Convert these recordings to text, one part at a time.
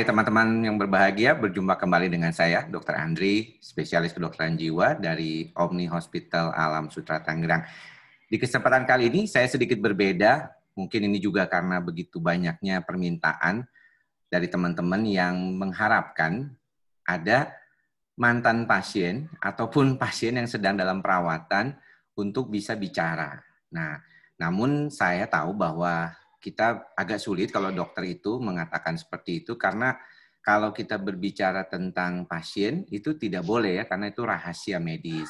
Hai teman-teman yang berbahagia, berjumpa kembali dengan saya, Dr. Andri, spesialis kedokteran jiwa dari Omni Hospital Alam Sutra Tangerang. Di kesempatan kali ini saya sedikit berbeda, mungkin ini juga karena begitu banyaknya permintaan dari teman-teman yang mengharapkan ada mantan pasien ataupun pasien yang sedang dalam perawatan untuk bisa bicara. Nah, namun saya tahu bahwa kita agak sulit kalau dokter itu mengatakan seperti itu karena kalau kita berbicara tentang pasien itu tidak boleh ya karena itu rahasia medis.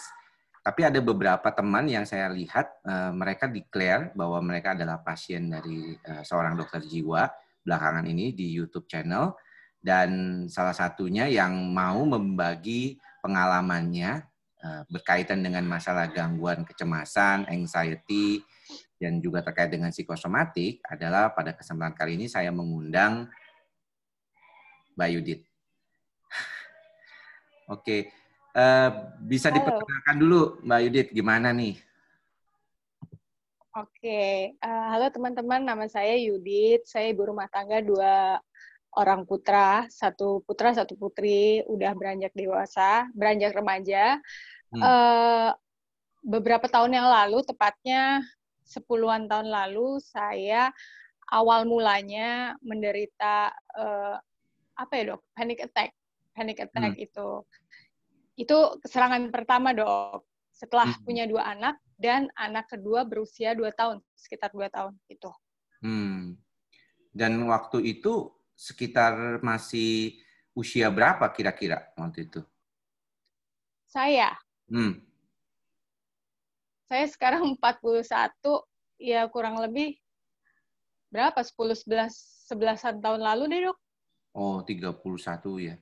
Tapi ada beberapa teman yang saya lihat uh, mereka declare bahwa mereka adalah pasien dari uh, seorang dokter jiwa belakangan ini di YouTube channel dan salah satunya yang mau membagi pengalamannya uh, berkaitan dengan masalah gangguan kecemasan, anxiety, dan juga terkait dengan psikosomatik adalah pada kesempatan kali ini saya mengundang Mbak Yudit. Oke, uh, bisa diperkenalkan dulu Mbak Yudit gimana nih? Oke, uh, halo teman-teman, nama saya Yudit, saya ibu rumah tangga dua orang putra, satu putra, satu putri, udah beranjak dewasa, beranjak remaja. Hmm. Uh, beberapa tahun yang lalu, tepatnya sepuluhan tahun lalu saya awal mulanya menderita uh, apa ya dok? Panic attack. Panic attack hmm. itu. Itu serangan pertama dok. Setelah hmm. punya dua anak dan anak kedua berusia dua tahun sekitar dua tahun itu hmm. dan waktu itu sekitar masih usia berapa kira-kira waktu itu? Saya? Hmm. Saya sekarang 41 ya kurang lebih berapa 10 11 11-an tahun lalu deh, Dok. Oh, 31 ya.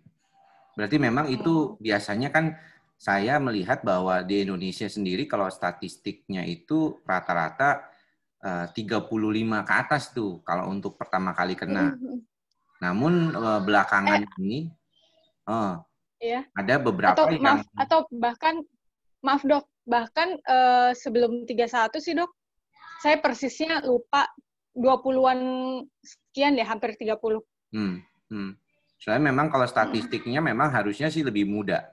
Berarti memang itu hmm. biasanya kan saya melihat bahwa di Indonesia sendiri kalau statistiknya itu rata-rata uh, 35 ke atas tuh kalau untuk pertama kali kena. Hmm. Namun uh, belakangan eh, ini uh, iya. ada beberapa atau, yang maaf, atau bahkan maaf dok bahkan uh, sebelum 31 sih dok, saya persisnya lupa 20-an sekian deh, hampir 30. Hmm, hmm. Soalnya memang kalau statistiknya hmm. memang harusnya sih lebih muda.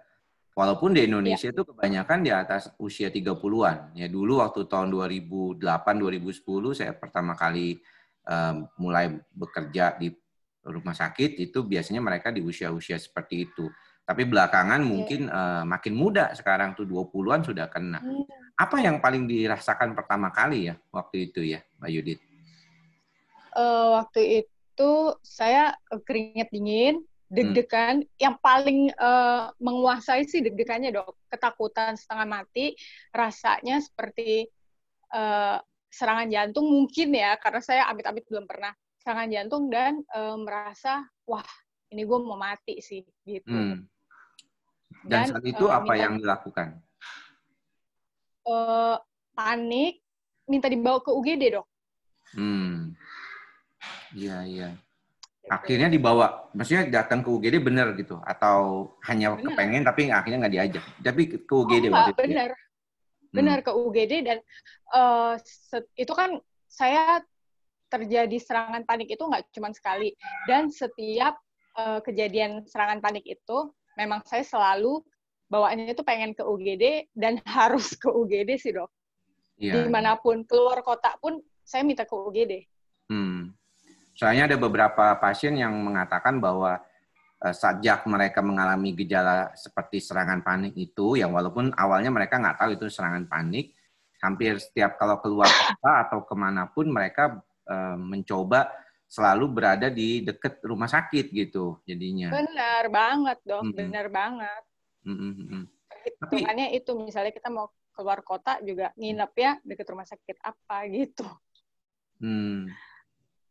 Walaupun di Indonesia ya. itu kebanyakan di atas usia 30-an. Ya dulu waktu tahun 2008 2010 saya pertama kali uh, mulai bekerja di rumah sakit itu biasanya mereka di usia-usia seperti itu. Tapi belakangan iya. mungkin uh, makin muda sekarang tuh 20-an sudah kena. Iya. Apa yang paling dirasakan pertama kali ya waktu itu ya, Mbak Yudit? Uh, waktu itu saya keringat dingin, deg-degan. Hmm. Yang paling uh, menguasai sih deg-degannya dok, ketakutan setengah mati, rasanya seperti uh, serangan jantung mungkin ya, karena saya amit-amit belum pernah serangan jantung dan uh, merasa wah ini gue mau mati sih gitu. Hmm. Dan, Dan saat itu uh, apa minta, yang dilakukan? Uh, panik, minta dibawa ke UGD dok. Hmm, iya iya. Akhirnya dibawa, maksudnya datang ke UGD benar gitu, atau hanya bener. kepengen tapi akhirnya nggak diajak. Tapi ke UGD oh, waktu itu. Benar, ya? benar hmm. ke UGD dan uh, itu kan saya terjadi serangan panik itu nggak cuma sekali dan setiap uh, kejadian serangan panik itu memang saya selalu bawaannya itu pengen ke UGD dan harus ke UGD sih dok. Yeah. Di mana pun keluar kota pun saya minta ke UGD. Hmm. Soalnya ada beberapa pasien yang mengatakan bahwa uh, sejak mereka mengalami gejala seperti serangan panik itu, yang walaupun awalnya mereka nggak tahu itu serangan panik, hampir setiap kalau keluar kota atau ke mana pun mereka uh, mencoba selalu berada di dekat rumah sakit gitu jadinya. Benar banget dong, mm-hmm. benar banget. Mm-hmm. Hitungannya itu misalnya kita mau keluar kota juga nginep ya dekat rumah sakit apa gitu. Hmm.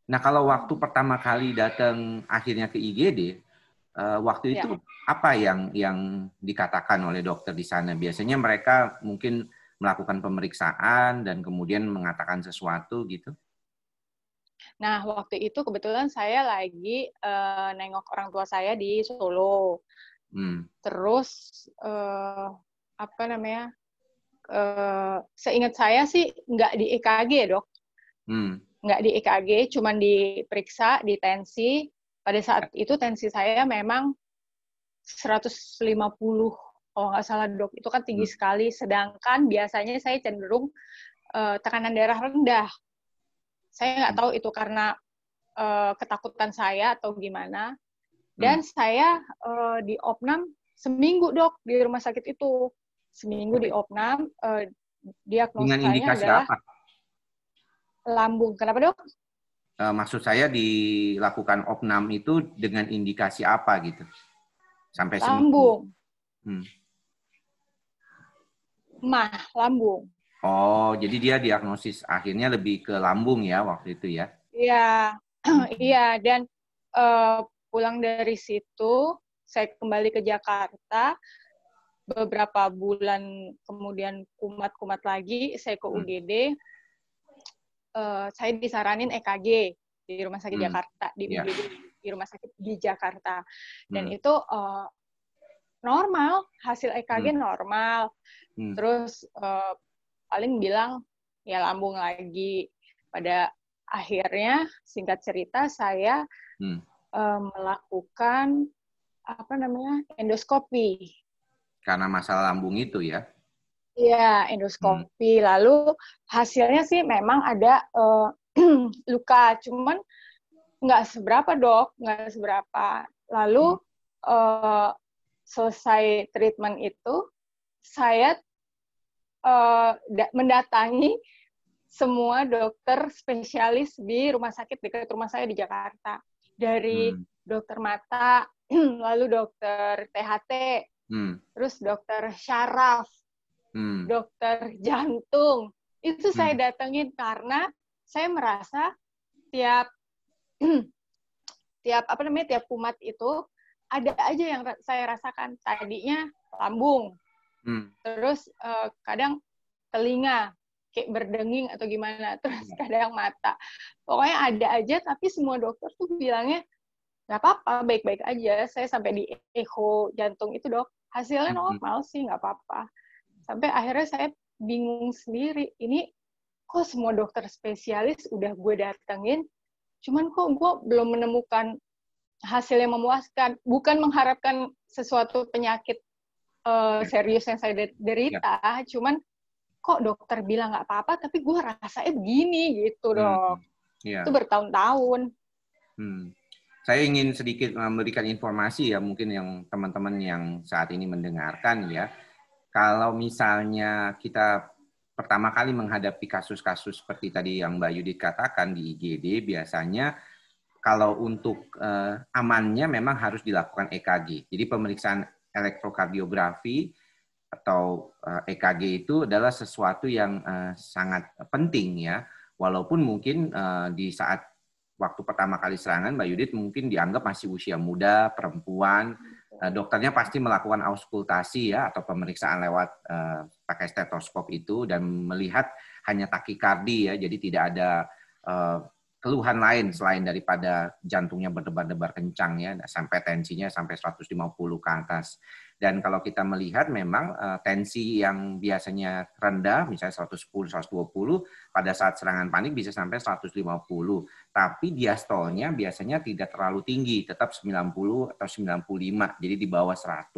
Nah kalau waktu pertama kali datang akhirnya ke IGD, uh, eh, waktu ya. itu ya. apa yang yang dikatakan oleh dokter di sana? Biasanya mereka mungkin melakukan pemeriksaan dan kemudian mengatakan sesuatu gitu? Nah, waktu itu kebetulan saya lagi uh, nengok orang tua saya di Solo. Hmm. Terus uh, apa namanya? Uh, seingat saya sih nggak di EKG, dok. Hmm. Nggak di EKG, cuman diperiksa, di tensi, pada saat itu tensi saya memang 150 kalau nggak salah dok itu kan tinggi hmm. sekali sedangkan biasanya saya cenderung uh, tekanan darah rendah saya nggak hmm. tahu itu karena uh, ketakutan saya atau gimana dan hmm. saya uh, di opnam seminggu dok di rumah sakit itu seminggu di opnam uh, diagnosanya adalah apa? lambung kenapa dok uh, maksud saya dilakukan opnam itu dengan indikasi apa gitu? Sampai lambung. Hmm. Mah, lambung. Oh, jadi dia diagnosis akhirnya lebih ke lambung ya waktu itu ya? Iya, iya dan uh, pulang dari situ saya kembali ke Jakarta beberapa bulan kemudian kumat-kumat lagi saya ke UGD. Hmm uh, saya disaranin EKG di rumah sakit hmm. Jakarta di yeah. di rumah sakit di Jakarta dan hmm. itu uh, normal hasil EKG hmm. normal hmm. terus uh, paling bilang ya lambung lagi pada akhirnya singkat cerita saya hmm. uh, melakukan apa namanya endoskopi karena masalah lambung itu ya Iya, endoskopi. Hmm. Lalu hasilnya sih memang ada uh, luka, cuman nggak seberapa dok, nggak seberapa. Lalu uh, selesai treatment itu, saya uh, mendatangi semua dokter spesialis di rumah sakit dekat rumah saya di Jakarta. Dari hmm. dokter mata, lalu dokter THT, hmm. terus dokter syaraf, hmm. dokter jantung. Itu hmm. saya datengin karena saya merasa tiap tiap apa namanya tiap kumat itu ada aja yang saya rasakan tadinya lambung hmm. terus uh, kadang telinga kayak berdenging atau gimana terus hmm. kadang mata pokoknya ada aja tapi semua dokter tuh bilangnya nggak apa-apa baik-baik aja saya sampai di echo jantung itu dok hasilnya hmm. normal sih nggak apa-apa sampai akhirnya saya bingung sendiri ini kok semua dokter spesialis udah gue datengin cuman kok gue belum menemukan hasil yang memuaskan bukan mengharapkan sesuatu penyakit uh, serius yang saya derita ya. cuman kok dokter bilang nggak apa-apa tapi gue rasanya begini gitu hmm, dok ya. itu bertahun-tahun hmm. saya ingin sedikit memberikan informasi ya mungkin yang teman-teman yang saat ini mendengarkan ya kalau misalnya kita pertama kali menghadapi kasus-kasus seperti tadi yang Mbak Yudit katakan di IGD, biasanya kalau untuk uh, amannya memang harus dilakukan EKG. Jadi pemeriksaan elektrokardiografi atau uh, eh, EKG itu adalah sesuatu yang uh, sangat penting ya. Walaupun mungkin uh, di saat waktu pertama kali serangan Mbak Yudit mungkin dianggap masih usia muda, perempuan, Eh, dokternya pasti melakukan auskultasi ya atau pemeriksaan lewat pakai stetoskop itu dan melihat hanya takikardi ya jadi tidak ada keluhan lain selain daripada jantungnya berdebar-debar kencang ya sampai tensinya sampai 150 ke atas. Dan kalau kita melihat memang uh, tensi yang biasanya rendah, misalnya 110, 120, pada saat serangan panik bisa sampai 150. Tapi diastolnya biasanya tidak terlalu tinggi, tetap 90 atau 95, jadi di bawah 100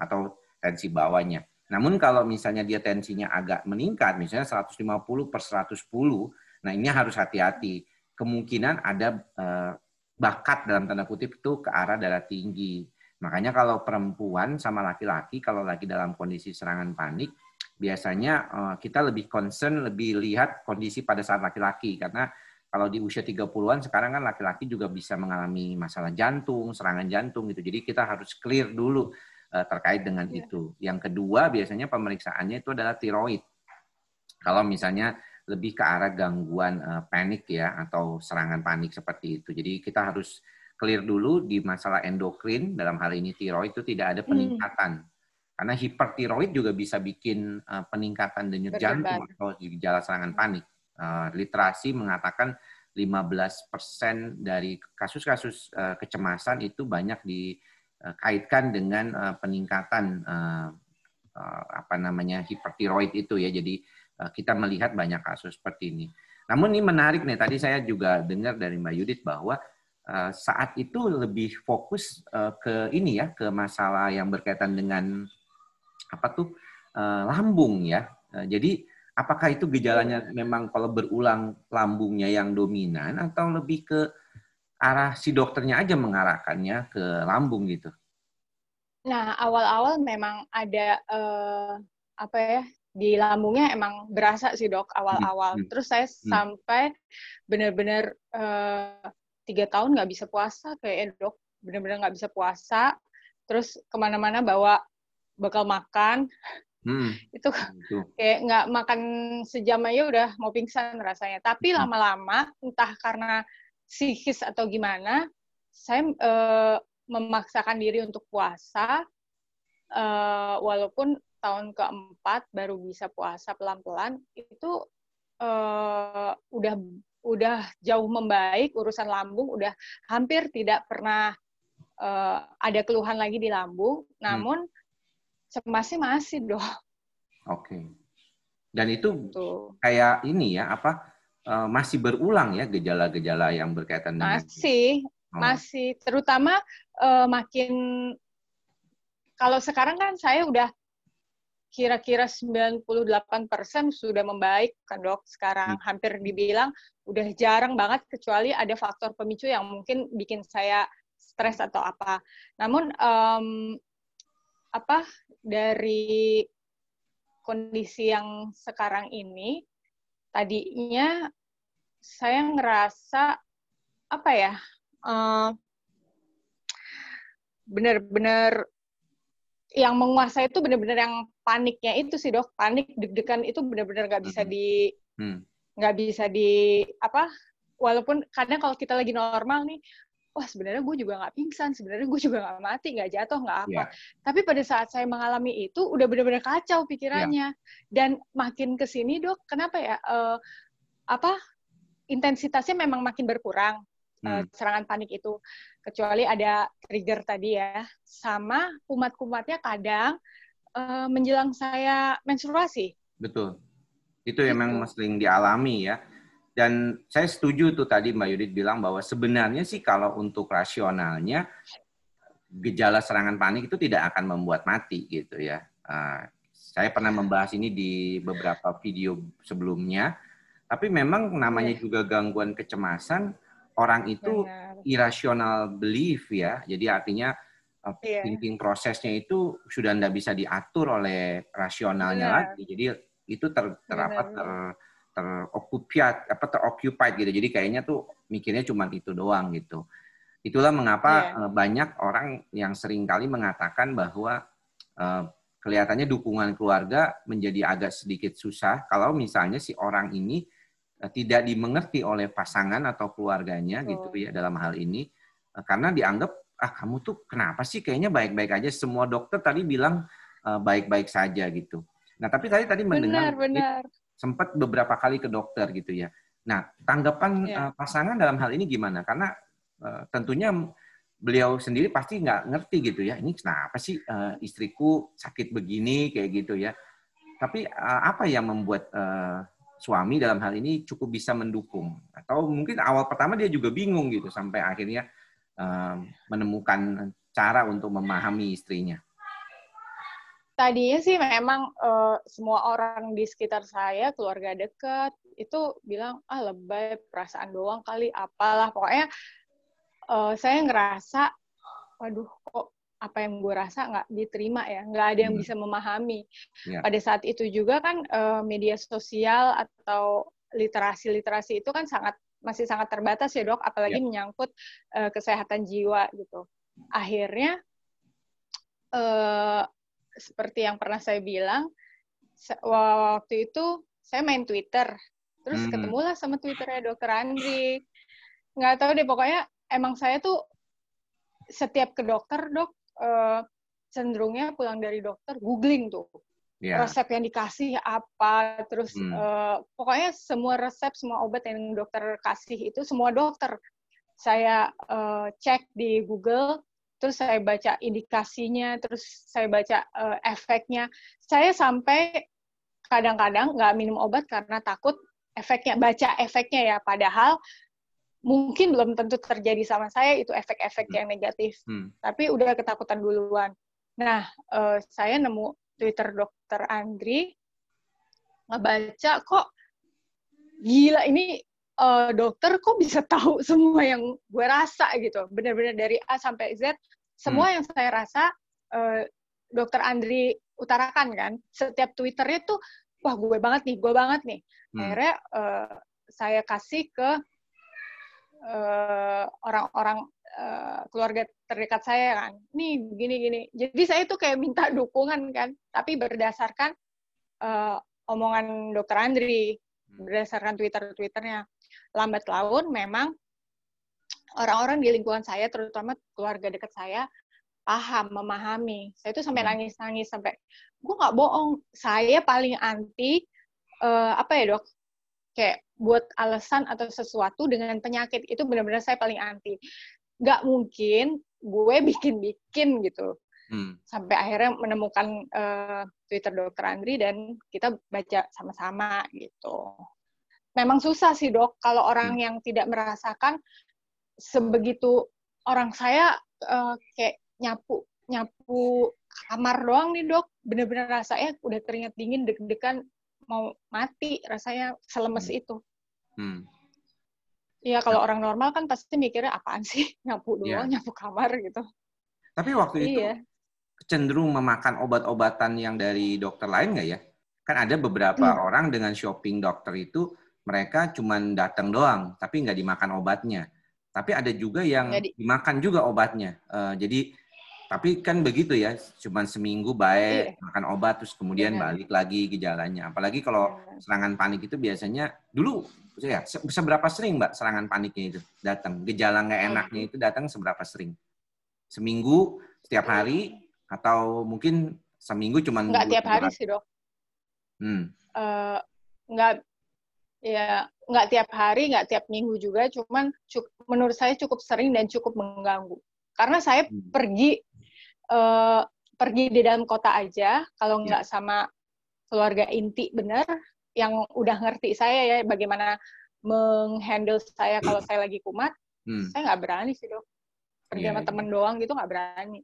atau tensi bawahnya. Namun kalau misalnya dia tensinya agak meningkat, misalnya 150 per 110, nah ini harus hati-hati. Kemungkinan ada uh, bakat dalam tanda kutip itu ke arah darah tinggi Makanya kalau perempuan sama laki-laki kalau lagi dalam kondisi serangan panik, biasanya uh, kita lebih concern, lebih lihat kondisi pada saat laki-laki karena kalau di usia 30-an sekarang kan laki-laki juga bisa mengalami masalah jantung, serangan jantung gitu. Jadi kita harus clear dulu uh, terkait dengan yeah. itu. Yang kedua biasanya pemeriksaannya itu adalah tiroid. Kalau misalnya lebih ke arah gangguan uh, panik ya atau serangan panik seperti itu. Jadi kita harus clear dulu di masalah endokrin dalam hal ini tiroid itu tidak ada hmm. peningkatan. Hmm. Karena hipertiroid juga bisa bikin uh, peningkatan denyut jantung atau gejala serangan panik. Uh, literasi mengatakan 15% dari kasus-kasus uh, kecemasan itu banyak dikaitkan dengan uh, peningkatan uh, uh, apa namanya hipertiroid itu ya. Jadi kita melihat banyak kasus seperti ini. Namun ini menarik nih, tadi saya juga dengar dari Mbak Yudit bahwa uh, saat itu lebih fokus uh, ke ini ya, ke masalah yang berkaitan dengan apa tuh uh, lambung ya. Jadi apakah itu gejalanya memang kalau berulang lambungnya yang dominan atau lebih ke arah si dokternya aja mengarahkannya ke lambung gitu? Nah, awal-awal memang ada uh, apa ya di lambungnya emang berasa sih dok awal-awal. Hmm. Terus saya hmm. sampai benar-benar uh, tiga tahun nggak bisa puasa kayak dok, benar-benar nggak bisa puasa. Terus ke mana-mana bawa bekal makan, Hmm. itu kayak nggak makan sejam aja udah mau pingsan rasanya. Tapi hmm. lama-lama entah karena psikis atau gimana, saya uh, memaksakan diri untuk puasa, uh, walaupun tahun keempat baru bisa puasa pelan-pelan, itu uh, udah udah jauh membaik urusan lambung, udah hampir tidak pernah uh, ada keluhan lagi di lambung. Hmm. Namun hmm masih masih dong. Oke. Okay. Dan itu Tuh. kayak ini ya apa uh, masih berulang ya gejala-gejala yang berkaitan dengan masih oh. masih terutama uh, makin kalau sekarang kan saya udah kira-kira 98% sudah membaik kan dok sekarang hmm. hampir dibilang udah jarang banget kecuali ada faktor pemicu yang mungkin bikin saya stres atau apa. Namun um, apa dari kondisi yang sekarang ini tadinya saya ngerasa apa ya uh, benar-benar yang menguasai itu benar-benar yang paniknya itu sih dok panik deg-degan itu benar-benar nggak bisa di hmm. nggak hmm. bisa di apa walaupun kadang kalau kita lagi normal nih wah sebenarnya gue juga nggak pingsan, sebenarnya gue juga nggak mati, nggak jatuh, nggak apa. Yeah. Tapi pada saat saya mengalami itu udah benar-benar kacau pikirannya. Yeah. Dan makin ke sini dok, kenapa ya? Uh, apa intensitasnya memang makin berkurang uh, serangan panik itu. Kecuali ada trigger tadi ya, sama kumat-kumatnya kadang uh, menjelang saya menstruasi. Betul. Itu yang memang sering dialami ya dan saya setuju tuh tadi Mbak Yudit bilang bahwa sebenarnya sih kalau untuk rasionalnya gejala serangan panik itu tidak akan membuat mati gitu ya. Uh, saya pernah membahas ini di beberapa video sebelumnya. Tapi memang namanya iya. juga gangguan kecemasan, orang itu Benar. irrational belief ya. Jadi artinya uh, thinking prosesnya itu sudah tidak bisa diatur oleh rasionalnya Benar. lagi. Jadi itu ter, ter, apa, ter teroccupied apa teroccupied gitu. Jadi kayaknya tuh mikirnya cuma itu doang gitu. Itulah mengapa yeah. Iya. banyak orang yang sering kali mengatakan bahwa uh, kelihatannya dukungan keluarga menjadi agak sedikit susah kalau misalnya si orang ini tidak dimengerti oleh pasangan atau keluarganya oh. gitu ya dalam hal ini uh, karena dianggap ah kamu tuh kenapa sih kayaknya baik-baik aja semua dokter tadi bilang baik-baik uh, saja gitu. Nah tapi tadi tadi mendengar benar, benar sempat beberapa kali ke dokter gitu ya. Nah, tanggapan yeah. Iya. uh, pasangan dalam hal ini gimana? Karena uh, tentunya beliau sendiri pasti nggak ngerti gitu ya. Ini kenapa sih uh, istriku sakit begini kayak gitu ya. Tapi uh, apa yang membuat uh, suami dalam hal ini cukup bisa mendukung? Atau mungkin awal pertama dia juga bingung gitu sampai akhirnya uh, menemukan cara untuk memahami istrinya tadinya sih memang uh, semua orang di sekitar saya, keluarga dekat, itu bilang, ah lebay, perasaan doang kali, apalah. Pokoknya uh, saya ngerasa, waduh kok apa yang gue rasa nggak diterima ya, nggak ada yang hmm. bisa memahami. Yeah. Pada saat itu juga kan uh, media sosial atau literasi-literasi itu kan sangat masih sangat terbatas ya dok, apalagi yeah. menyangkut uh, kesehatan jiwa gitu. Akhirnya uh, seperti yang pernah saya bilang, waktu itu saya main Twitter, terus hmm. ketemulah sama Twitternya Dokter Andri. Nggak tahu deh, pokoknya emang saya tuh setiap ke dokter, dok, uh, cenderungnya pulang dari dokter, googling tuh. Yeah. Resep yang dikasih apa, terus hmm. uh, pokoknya semua resep, semua obat yang dokter kasih itu semua dokter saya uh, cek di Google, terus saya baca indikasinya, terus saya baca uh, efeknya. Saya sampai kadang-kadang nggak minum obat karena takut efeknya, baca efeknya ya. Padahal mungkin belum tentu terjadi sama saya itu efek-efek hmm. yang negatif. Hmm. Tapi udah ketakutan duluan. Nah, uh, saya nemu Twitter dokter Andri ngebaca kok gila ini uh, dokter kok bisa tahu semua yang gue rasa gitu. Benar-benar dari A sampai Z semua hmm. yang saya rasa uh, dokter Andri utarakan kan. Setiap Twitternya tuh wah gue banget nih, gue banget nih. Hmm. Akhirnya uh, saya kasih ke Eh, orang-orang uh, keluarga terdekat saya kan, nih gini-gini. Jadi saya tuh kayak minta dukungan kan, tapi berdasarkan uh, omongan Dokter Andri, hmm. berdasarkan Twitter-twitternya. Lambat laun memang orang-orang di lingkungan saya, terutama keluarga dekat saya, paham, memahami. Saya tuh sampai hmm. nangis-nangis sampai gue nggak bohong, saya paling anti uh, apa ya dok? Kayak buat alasan atau sesuatu dengan penyakit itu benar-benar saya paling anti. Gak mungkin gue bikin-bikin gitu. Hmm. Sampai akhirnya menemukan uh, Twitter Dokter Andri dan kita baca sama-sama gitu. Memang susah sih dok kalau orang hmm. yang tidak merasakan sebegitu orang saya uh, kayak nyapu nyapu kamar doang nih dok, bener-bener rasanya udah keringat dingin deg-degan mau mati rasanya selemes hmm. itu. Hmm. Iya, kalau nah. orang normal kan pasti mikirnya apaan sih nyapu doang, yeah. nyapu kamar gitu. Tapi waktu itu iya. cenderung memakan obat-obatan yang dari dokter lain nggak ya? Kan ada beberapa hmm. orang dengan shopping dokter itu mereka cuma datang doang, tapi nggak dimakan obatnya. Tapi ada juga yang Jadi, dimakan juga obatnya. Uh, jadi tapi kan begitu ya, cuma seminggu baik iya. makan obat terus kemudian iya. balik lagi gejalanya. Apalagi kalau iya. serangan panik itu biasanya dulu ya seberapa sering Mbak serangan paniknya itu datang? Gejala nggak enaknya itu datang seberapa sering? Seminggu, setiap hari atau mungkin seminggu cuma nggak tiap hari sih dok. Hmm. Uh, nggak ya nggak tiap hari, nggak tiap minggu juga, cuman cukup, menurut saya cukup sering dan cukup mengganggu. Karena saya hmm. pergi uh, pergi di dalam kota aja kalau ya. nggak sama keluarga inti bener yang udah ngerti saya ya bagaimana menghandle saya kalau saya lagi kumat hmm. saya nggak berani sih dok pergi yeah, sama yeah. temen doang gitu nggak berani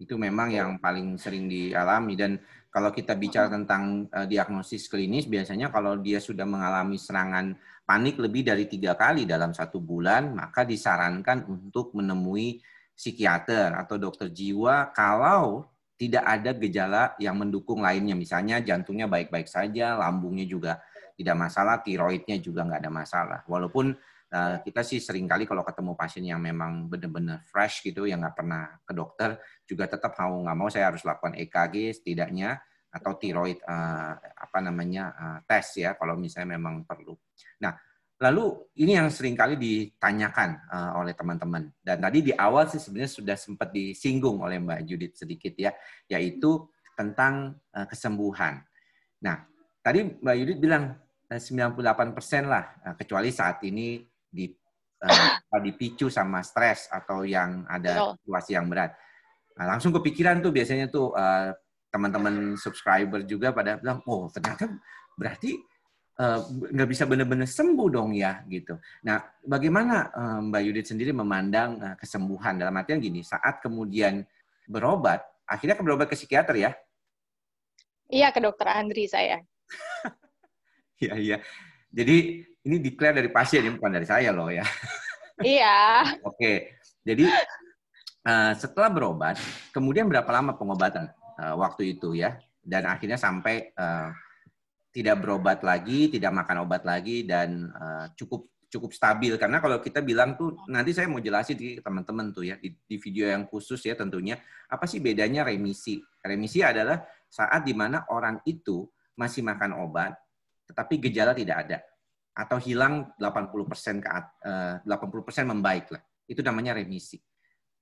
itu memang yang paling sering dialami dan kalau kita bicara tentang uh, diagnosis klinis biasanya kalau dia sudah mengalami serangan panik lebih dari tiga kali dalam satu bulan maka disarankan untuk menemui psikiater atau dokter jiwa kalau tidak ada gejala yang mendukung lainnya. Misalnya jantungnya baik-baik saja, lambungnya juga tidak masalah, tiroidnya juga nggak ada masalah. Walaupun uh, kita sih sering kali kalau ketemu pasien yang memang benar-benar fresh gitu, yang nggak pernah ke dokter, juga tetap mau nggak mau saya harus lakukan EKG setidaknya atau tiroid uh, apa namanya uh, tes ya kalau misalnya memang perlu. Nah, Lalu ini yang sering kali ditanyakan uh, oleh teman-teman. Dan tadi di awal sih sebenarnya sudah sempat disinggung oleh Mbak Judith sedikit ya, yaitu tentang uh, kesembuhan. Nah, tadi Mbak Judith bilang 98% eh, lah, uh, kecuali saat ini di, uh, dipicu sama stres atau yang ada situasi yang berat. Nah, langsung kepikiran tuh biasanya tuh uh, teman-teman subscriber juga pada bilang, oh ternyata berarti nggak uh, bisa benar-benar sembuh dong ya gitu. Nah, bagaimana uh, Mbak Yudit sendiri memandang uh, kesembuhan dalam artian gini, saat kemudian berobat, akhirnya ke berobat ke psikiater ya? Iya, ke dokter Andri saya. Iya, iya. Jadi ini declare dari pasien, ini bukan dari saya loh ya. Iya. Oke, jadi uh, setelah berobat, kemudian berapa lama pengobatan uh, waktu itu ya? Dan akhirnya sampai uh, tidak berobat lagi, tidak makan obat lagi dan uh, cukup cukup stabil. Karena kalau kita bilang tuh nanti saya mau jelasin di teman-teman tuh ya di, di video yang khusus ya tentunya apa sih bedanya remisi? Remisi adalah saat di mana orang itu masih makan obat tetapi gejala tidak ada. Atau hilang 80% ke uh, 80% membaik lah. Itu namanya remisi.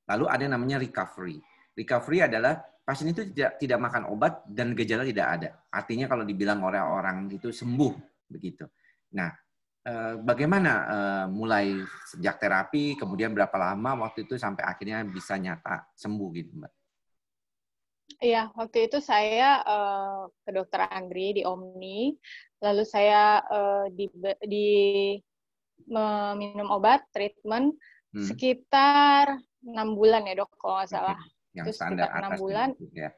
Lalu ada namanya recovery. Recovery adalah pasien itu tidak tidak makan obat dan gejala tidak ada. Artinya kalau dibilang orang-orang itu sembuh begitu. Nah, eh, bagaimana eh, mulai sejak terapi, kemudian berapa lama waktu itu sampai akhirnya bisa nyata sembuh gitu, Mbak? Iya, waktu itu saya uh, ke dokter Andri di Omni, lalu saya uh, di, di minum obat treatment hmm. sekitar enam bulan ya dok kalau nggak salah. Yang Terus standar enam bulan. Ya.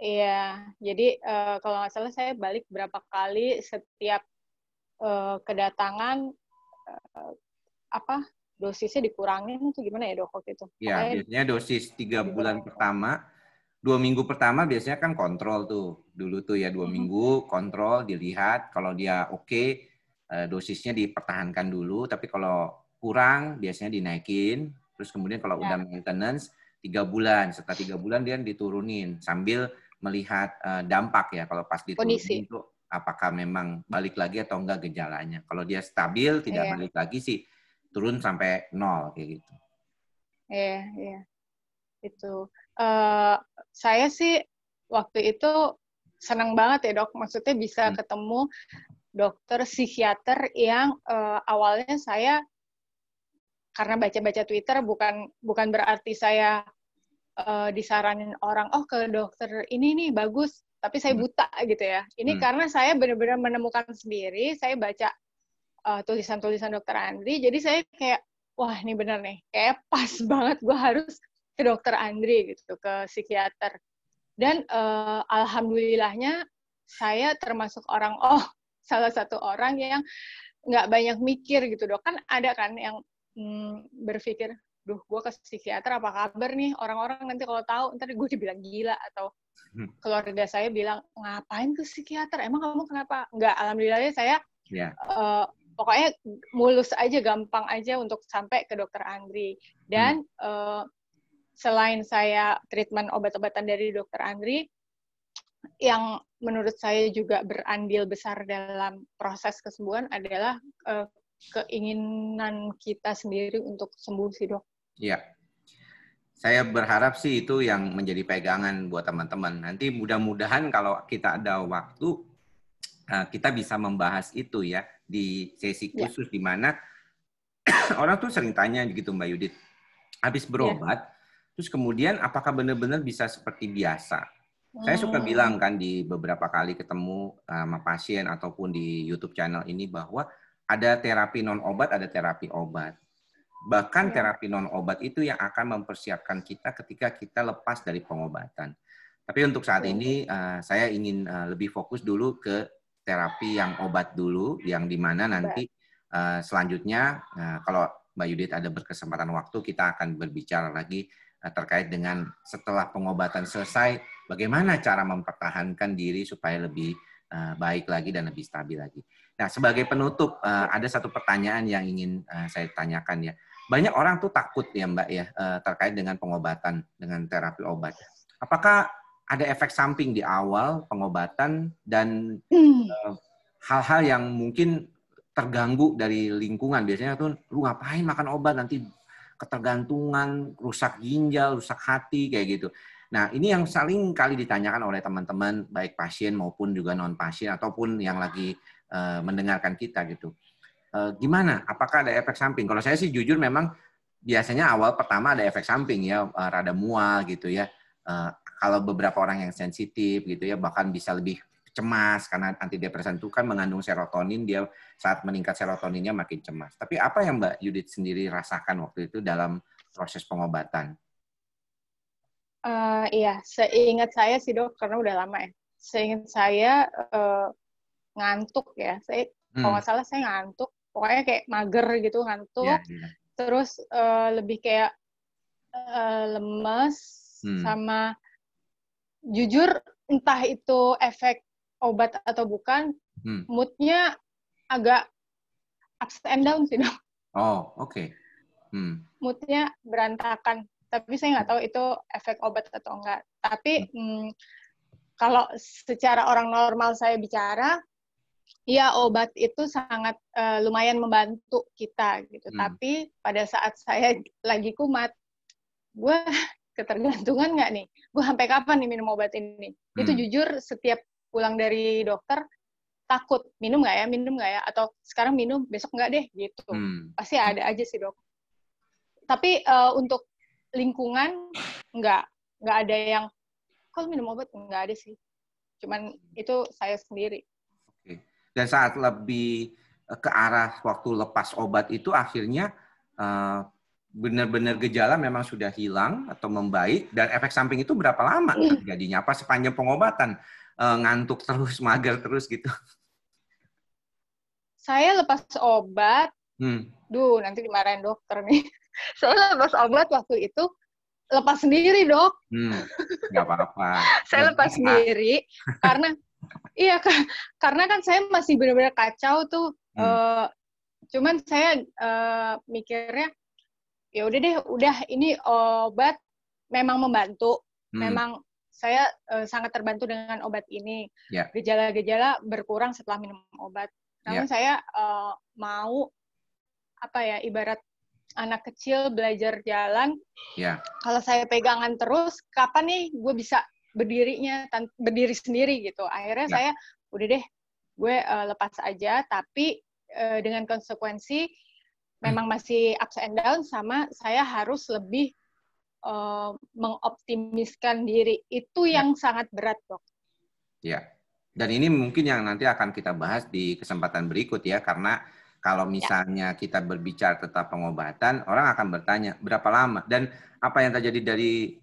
Iya, jadi uh, kalau nggak salah saya balik berapa kali setiap uh, kedatangan uh, apa dosisnya dikurangin itu gimana ya dok waktu itu? Iya, biasanya dosis tiga bulan pertama, dua minggu pertama biasanya kan kontrol tuh dulu tuh ya dua hmm. minggu kontrol dilihat kalau dia oke okay, dosisnya dipertahankan dulu, tapi kalau kurang biasanya dinaikin, terus kemudian kalau ya. udah maintenance tiga bulan, setelah tiga bulan dia diturunin sambil melihat uh, dampak ya kalau pas diturunin itu apakah memang balik lagi atau enggak gejalanya. Kalau dia stabil tidak yeah. balik lagi sih turun sampai nol kayak gitu. Iya, yeah, iya. Yeah. Itu uh, saya sih waktu itu senang banget ya, Dok. Maksudnya bisa hmm. ketemu dokter psikiater yang uh, awalnya saya karena baca-baca Twitter bukan bukan berarti saya uh, disaranin orang oh ke dokter ini nih bagus. Tapi saya hmm. buta gitu ya. Ini hmm. karena saya benar-benar menemukan sendiri saya baca uh, tulisan-tulisan dokter Andri. Jadi saya kayak wah ini benar nih. Kayak pas banget gue harus ke dokter Andri gitu ke psikiater. Dan uh, alhamdulillahnya saya termasuk orang oh salah satu orang yang nggak banyak mikir gitu dok. Kan ada kan yang hmm, berpikir duh gue ke psikiater apa kabar nih orang-orang nanti kalau tahu ntar gue dibilang gila atau hmm. keluarga saya bilang ngapain ke psikiater emang kamu kenapa nggak alhamdulillahnya saya yeah. Ya. uh, pokoknya mulus aja gampang aja untuk sampai ke dokter Andri dan hmm. uh, selain saya treatment obat-obatan dari dokter Andri yang menurut saya juga berandil besar dalam proses kesembuhan adalah uh, keinginan kita sendiri untuk sembuh sih dok. Iya. Saya berharap sih itu yang menjadi pegangan buat teman-teman. Nanti mudah-mudahan kalau kita ada waktu, eh, kita bisa membahas itu ya di sesi iya. khusus ya. di mana orang tuh sering tanya gitu Mbak Yudit, habis iya. berobat, ya. terus kemudian apakah benar-benar bisa seperti biasa? Hmm. Saya suka hmm. bilang kan di beberapa kali ketemu sama pasien ataupun di YouTube channel ini bahwa ada terapi non obat, ada terapi obat. Bahkan ya. terapi non obat itu yang akan mempersiapkan kita ketika kita lepas dari pengobatan. Tapi untuk saat ya. ini uh, saya ingin uh, lebih fokus dulu ke terapi yang obat dulu, yang di mana nanti uh, selanjutnya uh, kalau Mbak Yudit ada berkesempatan waktu kita akan berbicara lagi uh, terkait dengan setelah pengobatan selesai, bagaimana cara mempertahankan diri supaya lebih uh, baik lagi dan lebih stabil lagi. Nah, sebagai penutup, uh, ada satu pertanyaan yang ingin uh, saya tanyakan ya. Banyak orang tuh takut ya Mbak ya uh, terkait dengan pengobatan dengan terapi obat. Apakah ada efek samping di awal pengobatan dan hal-hal uh, yang mungkin terganggu dari lingkungan? Biasanya tuh lu ngapain makan obat nanti ketergantungan, rusak ginjal, rusak hati kayak gitu. Nah, ini yang saling kali ditanyakan oleh teman-teman baik pasien maupun juga non pasien ataupun yang lagi uh, mendengarkan kita gitu. Uh, gimana? Apakah ada efek samping? Kalau saya sih jujur memang biasanya awal pertama ada efek samping ya, uh, rada mual gitu ya. Kalau beberapa orang yang sensitif gitu ya, bahkan bisa lebih cemas karena antidepresan itu kan mengandung serotonin, dia saat meningkat serotoninnya makin cemas. Tapi apa yang Mbak Yudit sendiri rasakan waktu itu dalam proses pengobatan? Uh, iya, seingat saya sih dok, karena udah lama ya. Seingat saya uh, ngantuk ya. Saya hmm. kalau nggak salah saya ngantuk. Pokoknya kayak mager gitu ngantuk. Yeah, yeah. Terus uh, lebih kayak uh, lemes hmm. sama jujur entah itu efek obat atau bukan, hmm. moodnya agak ups and down sih dong. Oh oke. Okay. Hmm. Moodnya berantakan. Tapi saya nggak tahu itu efek obat atau enggak. Tapi hmm. Hmm, kalau secara orang normal saya bicara, Iya, obat itu sangat uh, lumayan membantu kita gitu. Hmm. Tapi pada saat saya lagi kumat, gue ketergantungan nggak nih? Gue sampai kapan nih minum obat ini? Hmm. Itu jujur setiap pulang dari dokter takut minum nggak ya, minum nggak ya? Atau sekarang minum, besok nggak deh gitu. Hmm. Pasti ada aja sih dok. Tapi uh, untuk lingkungan nggak nggak ada yang kalau minum obat nggak ada sih. Cuman itu saya sendiri dan saat lebih ke arah waktu lepas obat itu akhirnya uh, benar-benar gejala memang sudah hilang atau membaik dan efek samping itu berapa lama terjadinya? Apa sepanjang pengobatan uh, ngantuk terus, mager terus gitu? Saya lepas obat, hmm. duh nanti dimarahin dokter nih. Saya lepas obat waktu itu lepas sendiri dok. Hmm, gak apa-apa. saya lepas sendiri karena iya karena kan saya masih benar-benar kacau tuh Hmm. Uh, cuman saya uh, mikirnya ya udah deh, udah ini obat memang membantu, hmm. memang saya uh, sangat terbantu dengan obat ini. Yeah. Gejala-gejala berkurang setelah minum obat. Namun yeah. saya uh, mau apa ya ibarat anak kecil belajar jalan. Yeah. Kalau saya pegangan terus, kapan nih gue bisa berdirinya berdiri sendiri gitu. Akhirnya yeah. saya udah deh gue uh, lepas aja tapi uh, dengan konsekuensi memang masih ups and down sama saya harus lebih uh, mengoptimiskan diri itu ya. yang sangat berat dok. Ya, dan ini mungkin yang nanti akan kita bahas di kesempatan berikut ya karena kalau ya. misalnya ya. kita berbicara tentang pengobatan orang akan bertanya berapa lama dan apa yang terjadi dari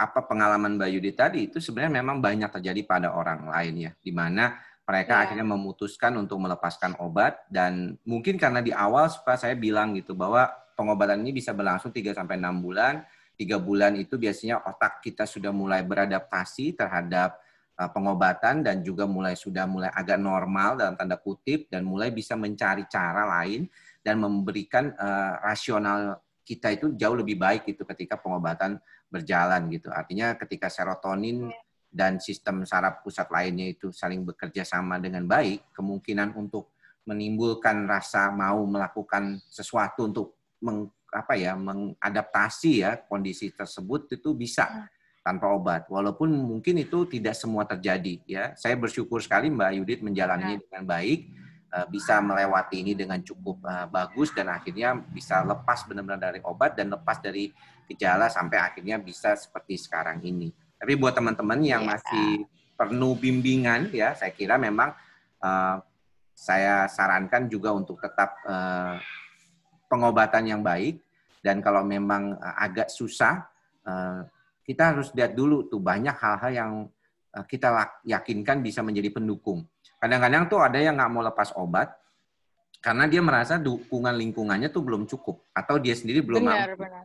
apa pengalaman Mbak Yudi tadi itu sebenarnya memang banyak terjadi pada orang lain ya di mana mereka yeah. akhirnya memutuskan untuk melepaskan obat dan mungkin karena di awal suka saya bilang gitu bahwa pengobatan ini bisa berlangsung 3 sampai 6 bulan. Tiga bulan itu biasanya otak kita sudah mulai beradaptasi terhadap uh, pengobatan dan juga mulai sudah mulai agak normal dalam tanda kutip dan mulai bisa mencari cara lain dan memberikan uh, rasional kita itu jauh lebih baik itu ketika pengobatan berjalan gitu. Artinya ketika serotonin yeah dan sistem saraf pusat lainnya itu saling bekerja sama dengan baik, kemungkinan untuk menimbulkan rasa mau melakukan sesuatu untuk meng, apa ya mengadaptasi ya kondisi tersebut itu bisa hmm. tanpa obat. Walaupun mungkin itu tidak semua terjadi ya. Saya bersyukur sekali Mbak Yudit menjalani ya. dengan baik, eh, bisa melewati ini dengan cukup eh, bagus dan akhirnya bisa lepas benar-benar dari obat dan lepas dari gejala sampai akhirnya bisa seperti sekarang ini. Tapi buat teman-teman yang yeah. masih perlu bimbingan ya, saya kira memang uh, saya sarankan juga untuk tetap uh, pengobatan yang baik dan kalau memang uh, agak susah uh, kita harus lihat dulu tuh banyak hal-hal yang uh, kita yakinkan bisa menjadi pendukung. Kadang-kadang tuh ada yang nggak mau lepas obat karena dia merasa dukungan lingkungannya tuh belum cukup atau dia sendiri belum benar, mampu. Benar.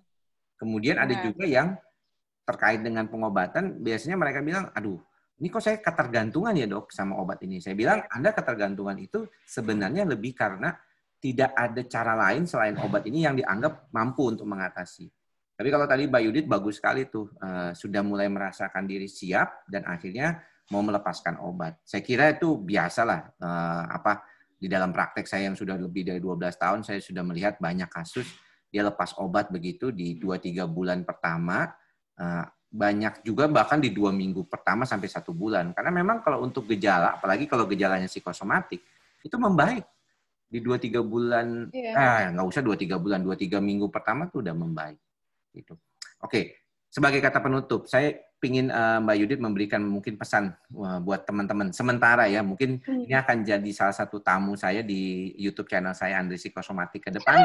Kemudian ada juga yang terkait dengan pengobatan, biasanya mereka bilang, aduh, ini kok saya ketergantungan ya dok sama obat ini. Saya bilang, Anda ketergantungan itu sebenarnya lebih karena tidak ada cara lain selain obat ini yang dianggap mampu untuk mengatasi. Tapi kalau tadi Mbak Yudit bagus sekali tuh, uh, sudah mulai merasakan diri siap dan akhirnya mau melepaskan obat. Saya kira itu biasalah uh, apa di dalam praktek saya yang sudah lebih dari 12 tahun saya sudah melihat banyak kasus dia lepas obat begitu di 2-3 bulan pertama Eh, banyak juga bahkan di dua minggu pertama sampai satu bulan. Karena memang kalau untuk gejala, apalagi kalau gejalanya psikosomatik, itu membaik. Di dua tiga bulan, yeah. eh nggak usah dua tiga bulan, dua tiga minggu pertama tuh udah membaik. Gitu. Oke, sebagai kata penutup, saya ingin uh, Mbak Yudit memberikan mungkin pesan uh, buat teman-teman. Sementara ya, mungkin hmm. ini akan jadi salah satu tamu saya di YouTube channel saya Andri Psikosomatik ke depan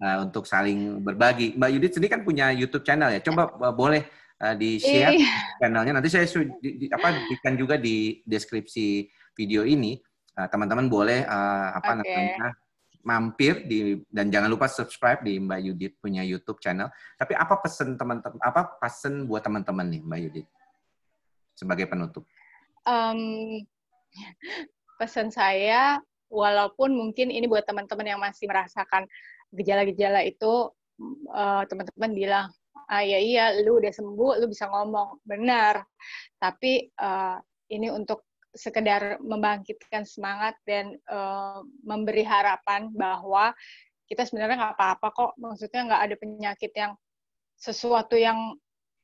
uh, untuk saling berbagi. Mbak Yudit sendiri kan punya YouTube channel ya. Coba uh, boleh uh, di-share iya. channelnya. Nanti saya di, di, apa berikan juga di deskripsi video ini. Teman-teman uh, boleh uh, apa okay. namanya mampir di dan jangan lupa subscribe di Mbak Yudit punya YouTube channel. Tapi apa pesan teman-teman apa pesan buat teman-teman nih Mbak Yudit sebagai penutup? Um, pesan saya walaupun mungkin ini buat teman-teman yang masih merasakan gejala-gejala itu uh, teman-teman bilang ah ya iya lu udah sembuh lu bisa ngomong. Benar. Tapi uh, ini untuk sekedar membangkitkan semangat dan uh, memberi harapan bahwa kita sebenarnya nggak apa-apa kok. Maksudnya nggak ada penyakit yang sesuatu yang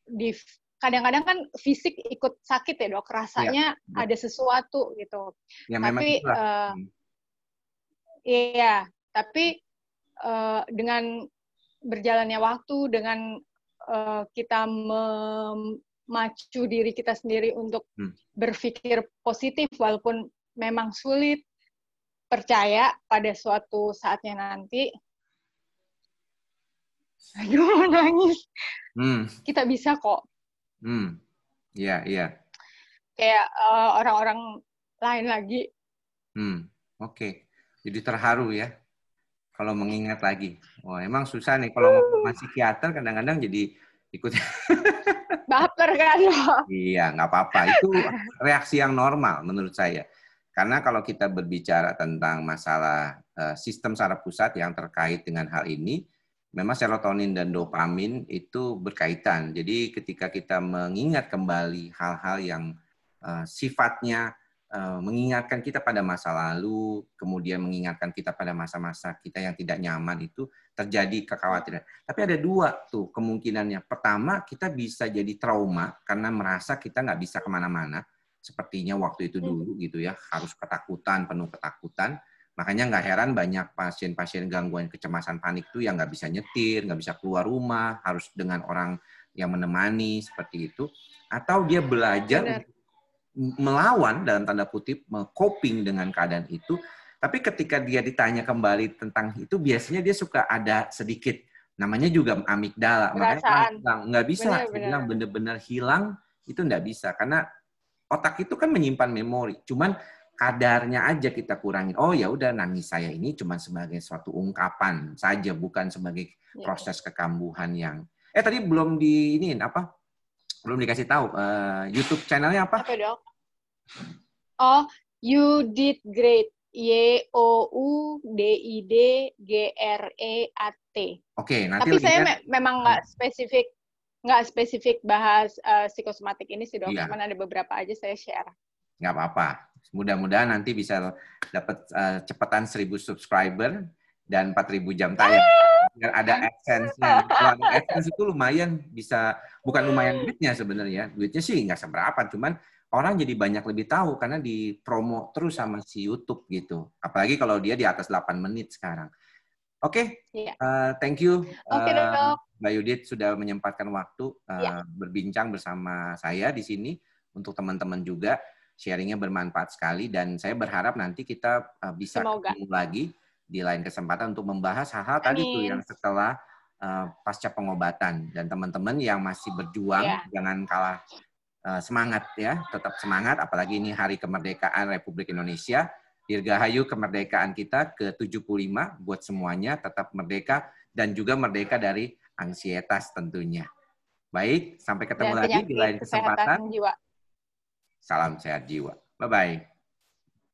di kadang-kadang kan fisik ikut sakit ya dok. Rasanya ya, ada sesuatu gitu. Ya, tapi uh, iya. Tapi uh, dengan berjalannya waktu, dengan uh, kita memacu diri kita sendiri untuk hmm. berpikir positif walaupun memang sulit, percaya pada suatu saatnya nanti. Aduh mau nangis. Hmm. kita bisa kok. Hmm. Iya iya. Kayak uh, orang-orang lain lagi. Hmm. Oke. Okay. jadi terharu ya kalau mengingat lagi. Oh emang susah nih kalau masih psikiater kadang-kadang jadi ikut. Baper kan iya nggak apa-apa. Itu reaksi yang normal menurut saya. Karena kalau kita berbicara tentang masalah uh, sistem saraf pusat yang terkait dengan hal ini memang serotonin dan dopamin itu berkaitan. Jadi ketika kita mengingat kembali hal-hal yang uh, sifatnya mengingatkan kita pada masa lalu, kemudian mengingatkan kita pada masa-masa kita yang tidak nyaman itu terjadi kekhawatiran. Tapi ada dua tuh kemungkinannya. Pertama, kita bisa jadi trauma karena merasa kita nggak bisa ke mana-mana. Sepertinya waktu itu dulu gitu ya, harus ketakutan, penuh ketakutan Makanya nggak heran banyak pasien-pasien gangguan kecemasan panik itu yang nggak bisa nyetir, nggak bisa keluar rumah, harus dengan orang yang menemani seperti itu. Atau dia belajar Benar. Melawan dalam tanda kutip, coping dengan keadaan itu. Tapi ketika dia ditanya kembali tentang itu, biasanya dia suka ada sedikit namanya juga amigdala. Makanya nggak bisa, bilang benar-benar hilang itu nggak bisa karena otak itu kan menyimpan memori. Cuman kadarnya aja kita kurangin. Oh ya udah nangis saya ini cuma sebagai suatu ungkapan saja, bukan sebagai ya. proses kekambuhan yang. Eh tadi belum di ini apa? Belum dikasih tahu. Uh, YouTube channelnya apa? Apa dok? Oh, you did great. Y O U D I D G R E A T. Oke, nanti. Tapi saya me memang nggak spesifik nggak spesifik bahas uh, psikosomatik ini sih dok. Iya. Cuman ada beberapa aja saya share. Nggak apa-apa. Mudah-mudahan nanti bisa dapat uh, cepetan 1000 subscriber dan 4000 jam tayang. Biar ada AdSense-nya. Kalau AdSense itu lumayan bisa bukan lumayan duitnya sebenarnya. Duitnya sih nggak seberapa, cuman orang jadi banyak lebih tahu karena di promo terus sama si YouTube gitu. Apalagi kalau dia di atas 8 menit sekarang. Oke, okay. Iya. uh, thank you, okay, uh, Mbak Yudit sudah menyempatkan waktu uh, berbincang bersama saya di sini untuk teman-teman juga sharingnya bermanfaat sekali dan saya berharap nanti kita uh, bisa Semoga. ketemu lagi di lain kesempatan untuk membahas hal-hal tadi tuh yang setelah uh, pasca pengobatan dan teman-teman yang masih berjuang yeah. jangan kalah uh, semangat ya tetap semangat apalagi ini hari kemerdekaan Republik Indonesia Dirgahayu kemerdekaan kita ke-75 buat semuanya tetap merdeka dan juga merdeka dari ansietas tentunya. Baik, sampai ketemu dan lagi di lain kesempatan. Jiwa. Salam sehat jiwa. Bye-bye.